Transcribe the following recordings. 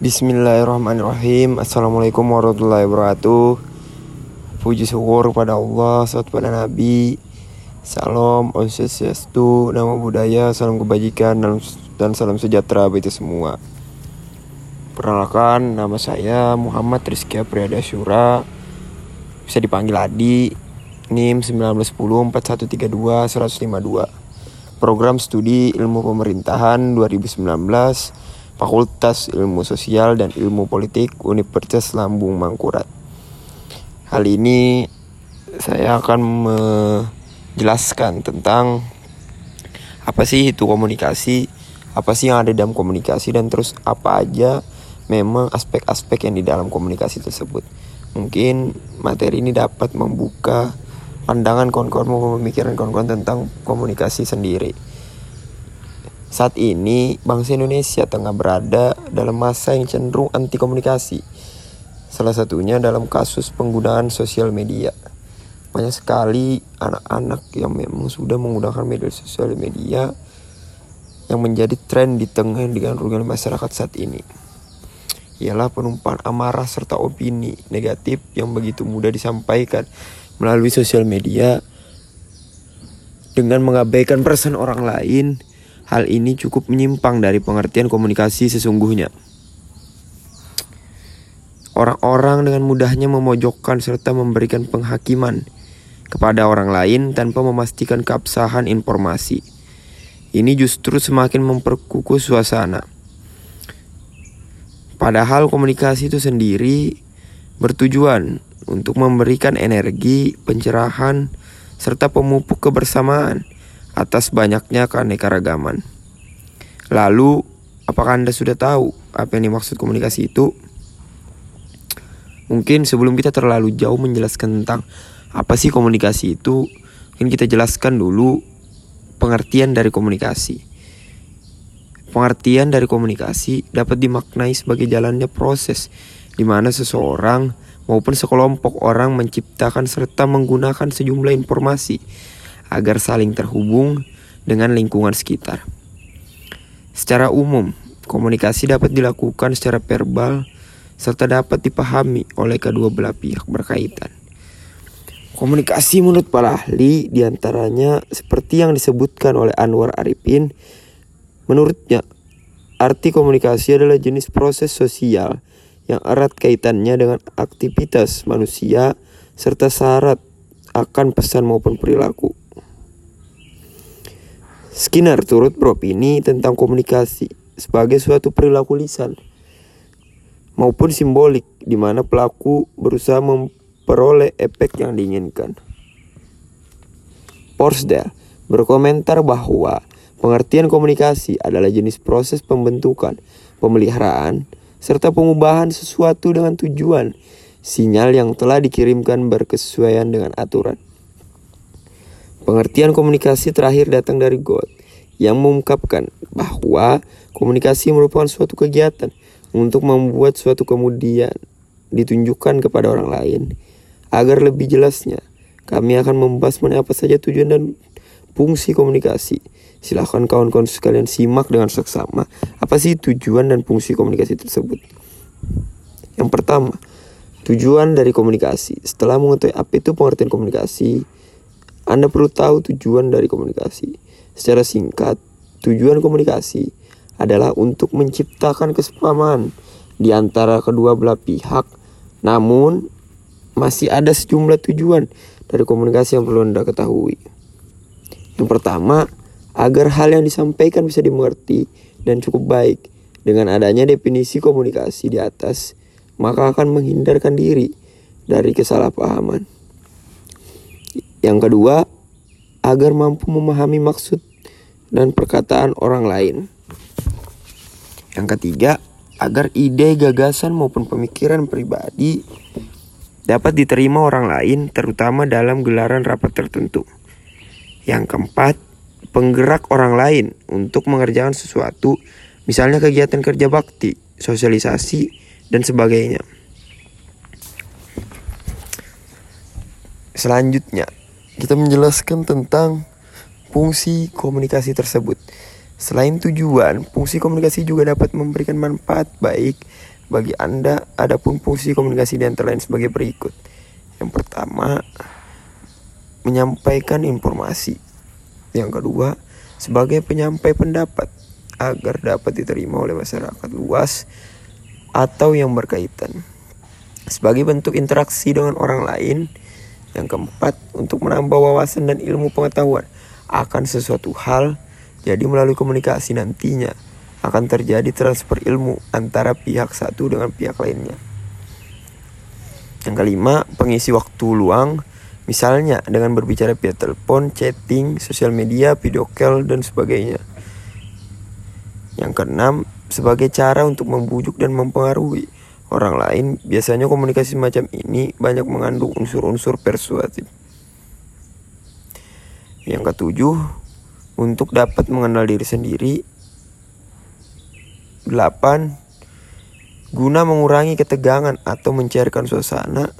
Bismillahirrahmanirrahim. Assalamualaikum warahmatullahi wabarakatuh. Puji syukur pada Allah Salam pada Nabi. Salam Om Swastiastu Nama budaya Salam kebajikan Dan salam sejahtera bagi semua. Perkenalkan Nama saya Muhammad Rizky Priyada Syura Bisa dipanggil Adi. NIM 1910 4132 152 Program Studi Ilmu Pemerintahan 2019 Fakultas Ilmu Sosial dan Ilmu Politik Universitas Lambung Mangkurat. Hal ini saya akan menjelaskan tentang apa sih itu komunikasi, apa sih yang ada dalam komunikasi dan terus apa aja memang aspek-aspek yang di dalam komunikasi tersebut. Mungkin materi ini dapat membuka pandangan kawan-kawan pemikiran kawan-kawan tentang komunikasi sendiri. Saat ini, bangsa Indonesia tengah berada dalam masa yang cenderung anti komunikasi. Salah satunya dalam kasus penggunaan sosial media. Banyak sekali anak-anak yang memang sudah menggunakan media sosial media yang menjadi tren di tengah dengan rugian masyarakat saat ini. Ialah penumpang amarah serta opini negatif yang begitu mudah disampaikan melalui sosial media dengan mengabaikan perasaan orang lain Hal ini cukup menyimpang dari pengertian komunikasi sesungguhnya. Orang-orang dengan mudahnya memojokkan serta memberikan penghakiman kepada orang lain tanpa memastikan keabsahan informasi. Ini justru semakin memperkukuh suasana. Padahal komunikasi itu sendiri bertujuan untuk memberikan energi, pencerahan, serta pemupuk kebersamaan atas banyaknya keanekaragaman. Lalu, apakah Anda sudah tahu apa yang dimaksud komunikasi itu? Mungkin sebelum kita terlalu jauh menjelaskan tentang apa sih komunikasi itu, mungkin kita jelaskan dulu pengertian dari komunikasi. Pengertian dari komunikasi dapat dimaknai sebagai jalannya proses di mana seseorang maupun sekelompok orang menciptakan serta menggunakan sejumlah informasi agar saling terhubung dengan lingkungan sekitar. Secara umum, komunikasi dapat dilakukan secara verbal serta dapat dipahami oleh kedua belah pihak berkaitan. Komunikasi menurut para ahli di antaranya seperti yang disebutkan oleh Anwar Arifin. Menurutnya, arti komunikasi adalah jenis proses sosial yang erat kaitannya dengan aktivitas manusia serta syarat akan pesan maupun perilaku. Skinner turut beropini tentang komunikasi sebagai suatu perilaku lisan maupun simbolik di mana pelaku berusaha memperoleh efek yang diinginkan. Porsdale berkomentar bahwa pengertian komunikasi adalah jenis proses pembentukan, pemeliharaan, serta pengubahan sesuatu dengan tujuan sinyal yang telah dikirimkan berkesesuaian dengan aturan. Pengertian komunikasi terakhir datang dari God yang mengungkapkan bahwa komunikasi merupakan suatu kegiatan untuk membuat suatu kemudian ditunjukkan kepada orang lain. Agar lebih jelasnya, kami akan membahas mengenai apa saja tujuan dan fungsi komunikasi. Silahkan kawan-kawan sekalian simak dengan seksama apa sih tujuan dan fungsi komunikasi tersebut. Yang pertama, tujuan dari komunikasi. Setelah mengetahui apa itu pengertian komunikasi, anda perlu tahu tujuan dari komunikasi. Secara singkat, tujuan komunikasi adalah untuk menciptakan kesepahaman di antara kedua belah pihak. Namun, masih ada sejumlah tujuan dari komunikasi yang perlu Anda ketahui. Yang pertama, agar hal yang disampaikan bisa dimengerti dan cukup baik. Dengan adanya definisi komunikasi di atas, maka akan menghindarkan diri dari kesalahpahaman. Yang kedua, agar mampu memahami maksud dan perkataan orang lain. Yang ketiga, agar ide, gagasan maupun pemikiran pribadi dapat diterima orang lain terutama dalam gelaran rapat tertentu. Yang keempat, penggerak orang lain untuk mengerjakan sesuatu, misalnya kegiatan kerja bakti, sosialisasi, dan sebagainya. Selanjutnya, kita menjelaskan tentang fungsi komunikasi tersebut. Selain tujuan, fungsi komunikasi juga dapat memberikan manfaat baik bagi Anda. Adapun fungsi komunikasi di antara lain sebagai berikut. Yang pertama, menyampaikan informasi. Yang kedua, sebagai penyampai pendapat agar dapat diterima oleh masyarakat luas atau yang berkaitan. Sebagai bentuk interaksi dengan orang lain. Yang keempat, untuk menambah wawasan dan ilmu pengetahuan akan sesuatu hal jadi melalui komunikasi nantinya akan terjadi transfer ilmu antara pihak satu dengan pihak lainnya. Yang kelima, pengisi waktu luang, misalnya dengan berbicara via telepon, chatting, sosial media, video call, dan sebagainya. Yang keenam, sebagai cara untuk membujuk dan mempengaruhi orang lain, biasanya komunikasi semacam ini banyak mengandung unsur-unsur persuasif. Yang ketujuh, untuk dapat mengenal diri sendiri. 8. Guna mengurangi ketegangan atau mencairkan suasana.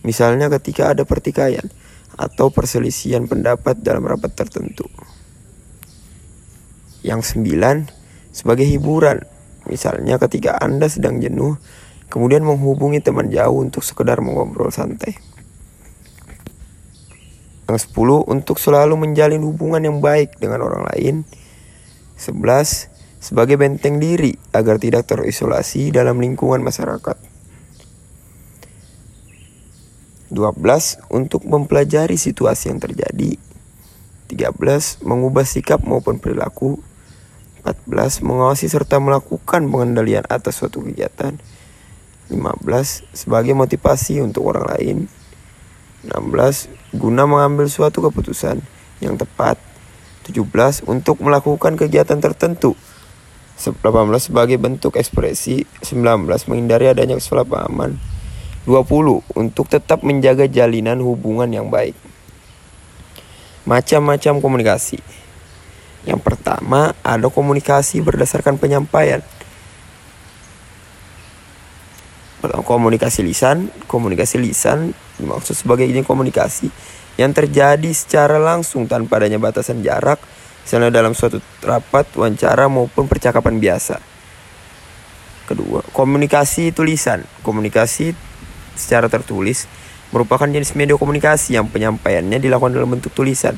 Misalnya ketika ada pertikaian atau perselisihan pendapat dalam rapat tertentu. Yang sembilan, sebagai hiburan. Misalnya ketika Anda sedang jenuh, kemudian menghubungi teman jauh untuk sekedar mengobrol santai. Yang 10 untuk selalu menjalin hubungan yang baik dengan orang lain. 11 sebagai benteng diri agar tidak terisolasi dalam lingkungan masyarakat. 12 untuk mempelajari situasi yang terjadi. 13 mengubah sikap maupun perilaku. 14 mengawasi serta melakukan pengendalian atas suatu kegiatan. 15 sebagai motivasi untuk orang lain. 16. Guna mengambil suatu keputusan yang tepat. 17. Untuk melakukan kegiatan tertentu. 18. Sebagai bentuk ekspresi. 19. Menghindari adanya kesalahpahaman. 20. Untuk tetap menjaga jalinan hubungan yang baik. Macam-macam komunikasi. Yang pertama, ada komunikasi berdasarkan penyampaian. komunikasi lisan, komunikasi lisan dimaksud sebagai ini komunikasi yang terjadi secara langsung tanpa adanya batasan jarak, misalnya dalam suatu rapat, wawancara maupun percakapan biasa. Kedua, komunikasi tulisan. Komunikasi secara tertulis merupakan jenis media komunikasi yang penyampaiannya dilakukan dalam bentuk tulisan,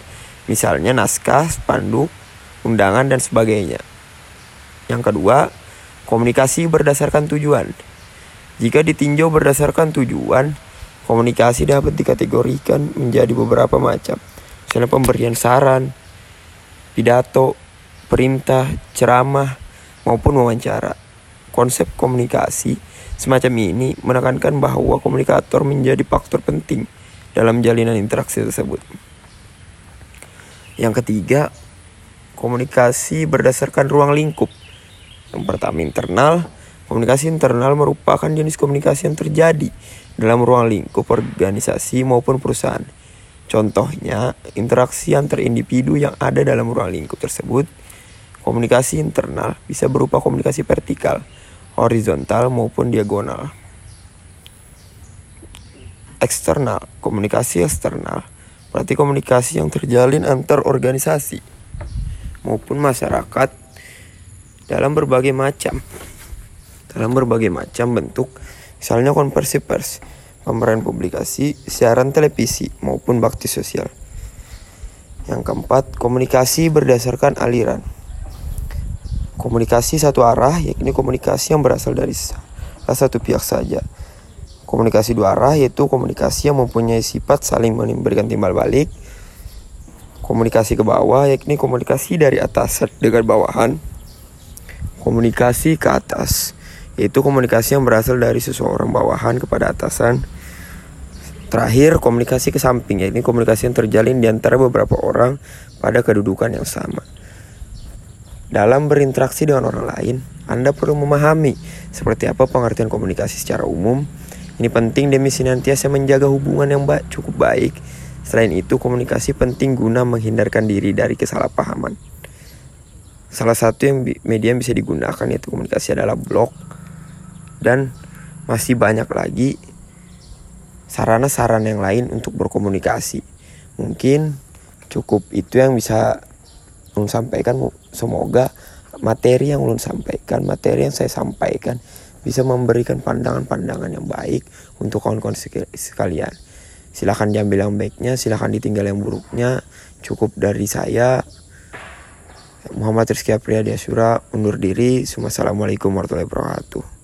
misalnya naskah, spanduk, undangan dan sebagainya. Yang kedua, komunikasi berdasarkan tujuan. Jika ditinjau berdasarkan tujuan, komunikasi dapat dikategorikan menjadi beberapa macam. Misalnya pemberian saran, pidato, perintah, ceramah, maupun wawancara. Konsep komunikasi semacam ini menekankan bahwa komunikator menjadi faktor penting dalam jalinan interaksi tersebut. Yang ketiga, komunikasi berdasarkan ruang lingkup. Yang pertama internal, Komunikasi internal merupakan jenis komunikasi yang terjadi dalam ruang lingkup organisasi maupun perusahaan. Contohnya, interaksi antar individu yang ada dalam ruang lingkup tersebut. Komunikasi internal bisa berupa komunikasi vertikal, horizontal maupun diagonal. Eksternal, komunikasi eksternal berarti komunikasi yang terjalin antar organisasi maupun masyarakat dalam berbagai macam dalam berbagai macam bentuk, misalnya konversi pers, pameran publikasi, siaran televisi, maupun bakti sosial. Yang keempat, komunikasi berdasarkan aliran. Komunikasi satu arah, yakni komunikasi yang berasal dari salah satu pihak saja. Komunikasi dua arah yaitu komunikasi yang mempunyai sifat saling memberikan timbal balik. Komunikasi ke bawah yakni komunikasi dari atas dengan bawahan. Komunikasi ke atas yaitu komunikasi yang berasal dari seseorang bawahan kepada atasan. Terakhir, komunikasi ke samping, yaitu komunikasi yang terjalin di antara beberapa orang pada kedudukan yang sama. Dalam berinteraksi dengan orang lain, Anda perlu memahami seperti apa pengertian komunikasi secara umum. Ini penting demi senantiasa menjaga hubungan yang cukup baik. Selain itu, komunikasi penting guna menghindarkan diri dari kesalahpahaman. Salah satu yang media yang bisa digunakan yaitu komunikasi adalah blog, dan masih banyak lagi sarana-sarana yang lain untuk berkomunikasi. Mungkin cukup itu yang bisa ulun sampaikan semoga materi yang ulun sampaikan materi yang saya sampaikan bisa memberikan pandangan-pandangan yang baik untuk kawan-kawan sekalian silahkan diambil yang baiknya silahkan ditinggal yang buruknya. Cukup dari saya. Muhammad Rizky Apriadi Asyura undur diri. Assalamualaikum warahmatullahi wabarakatuh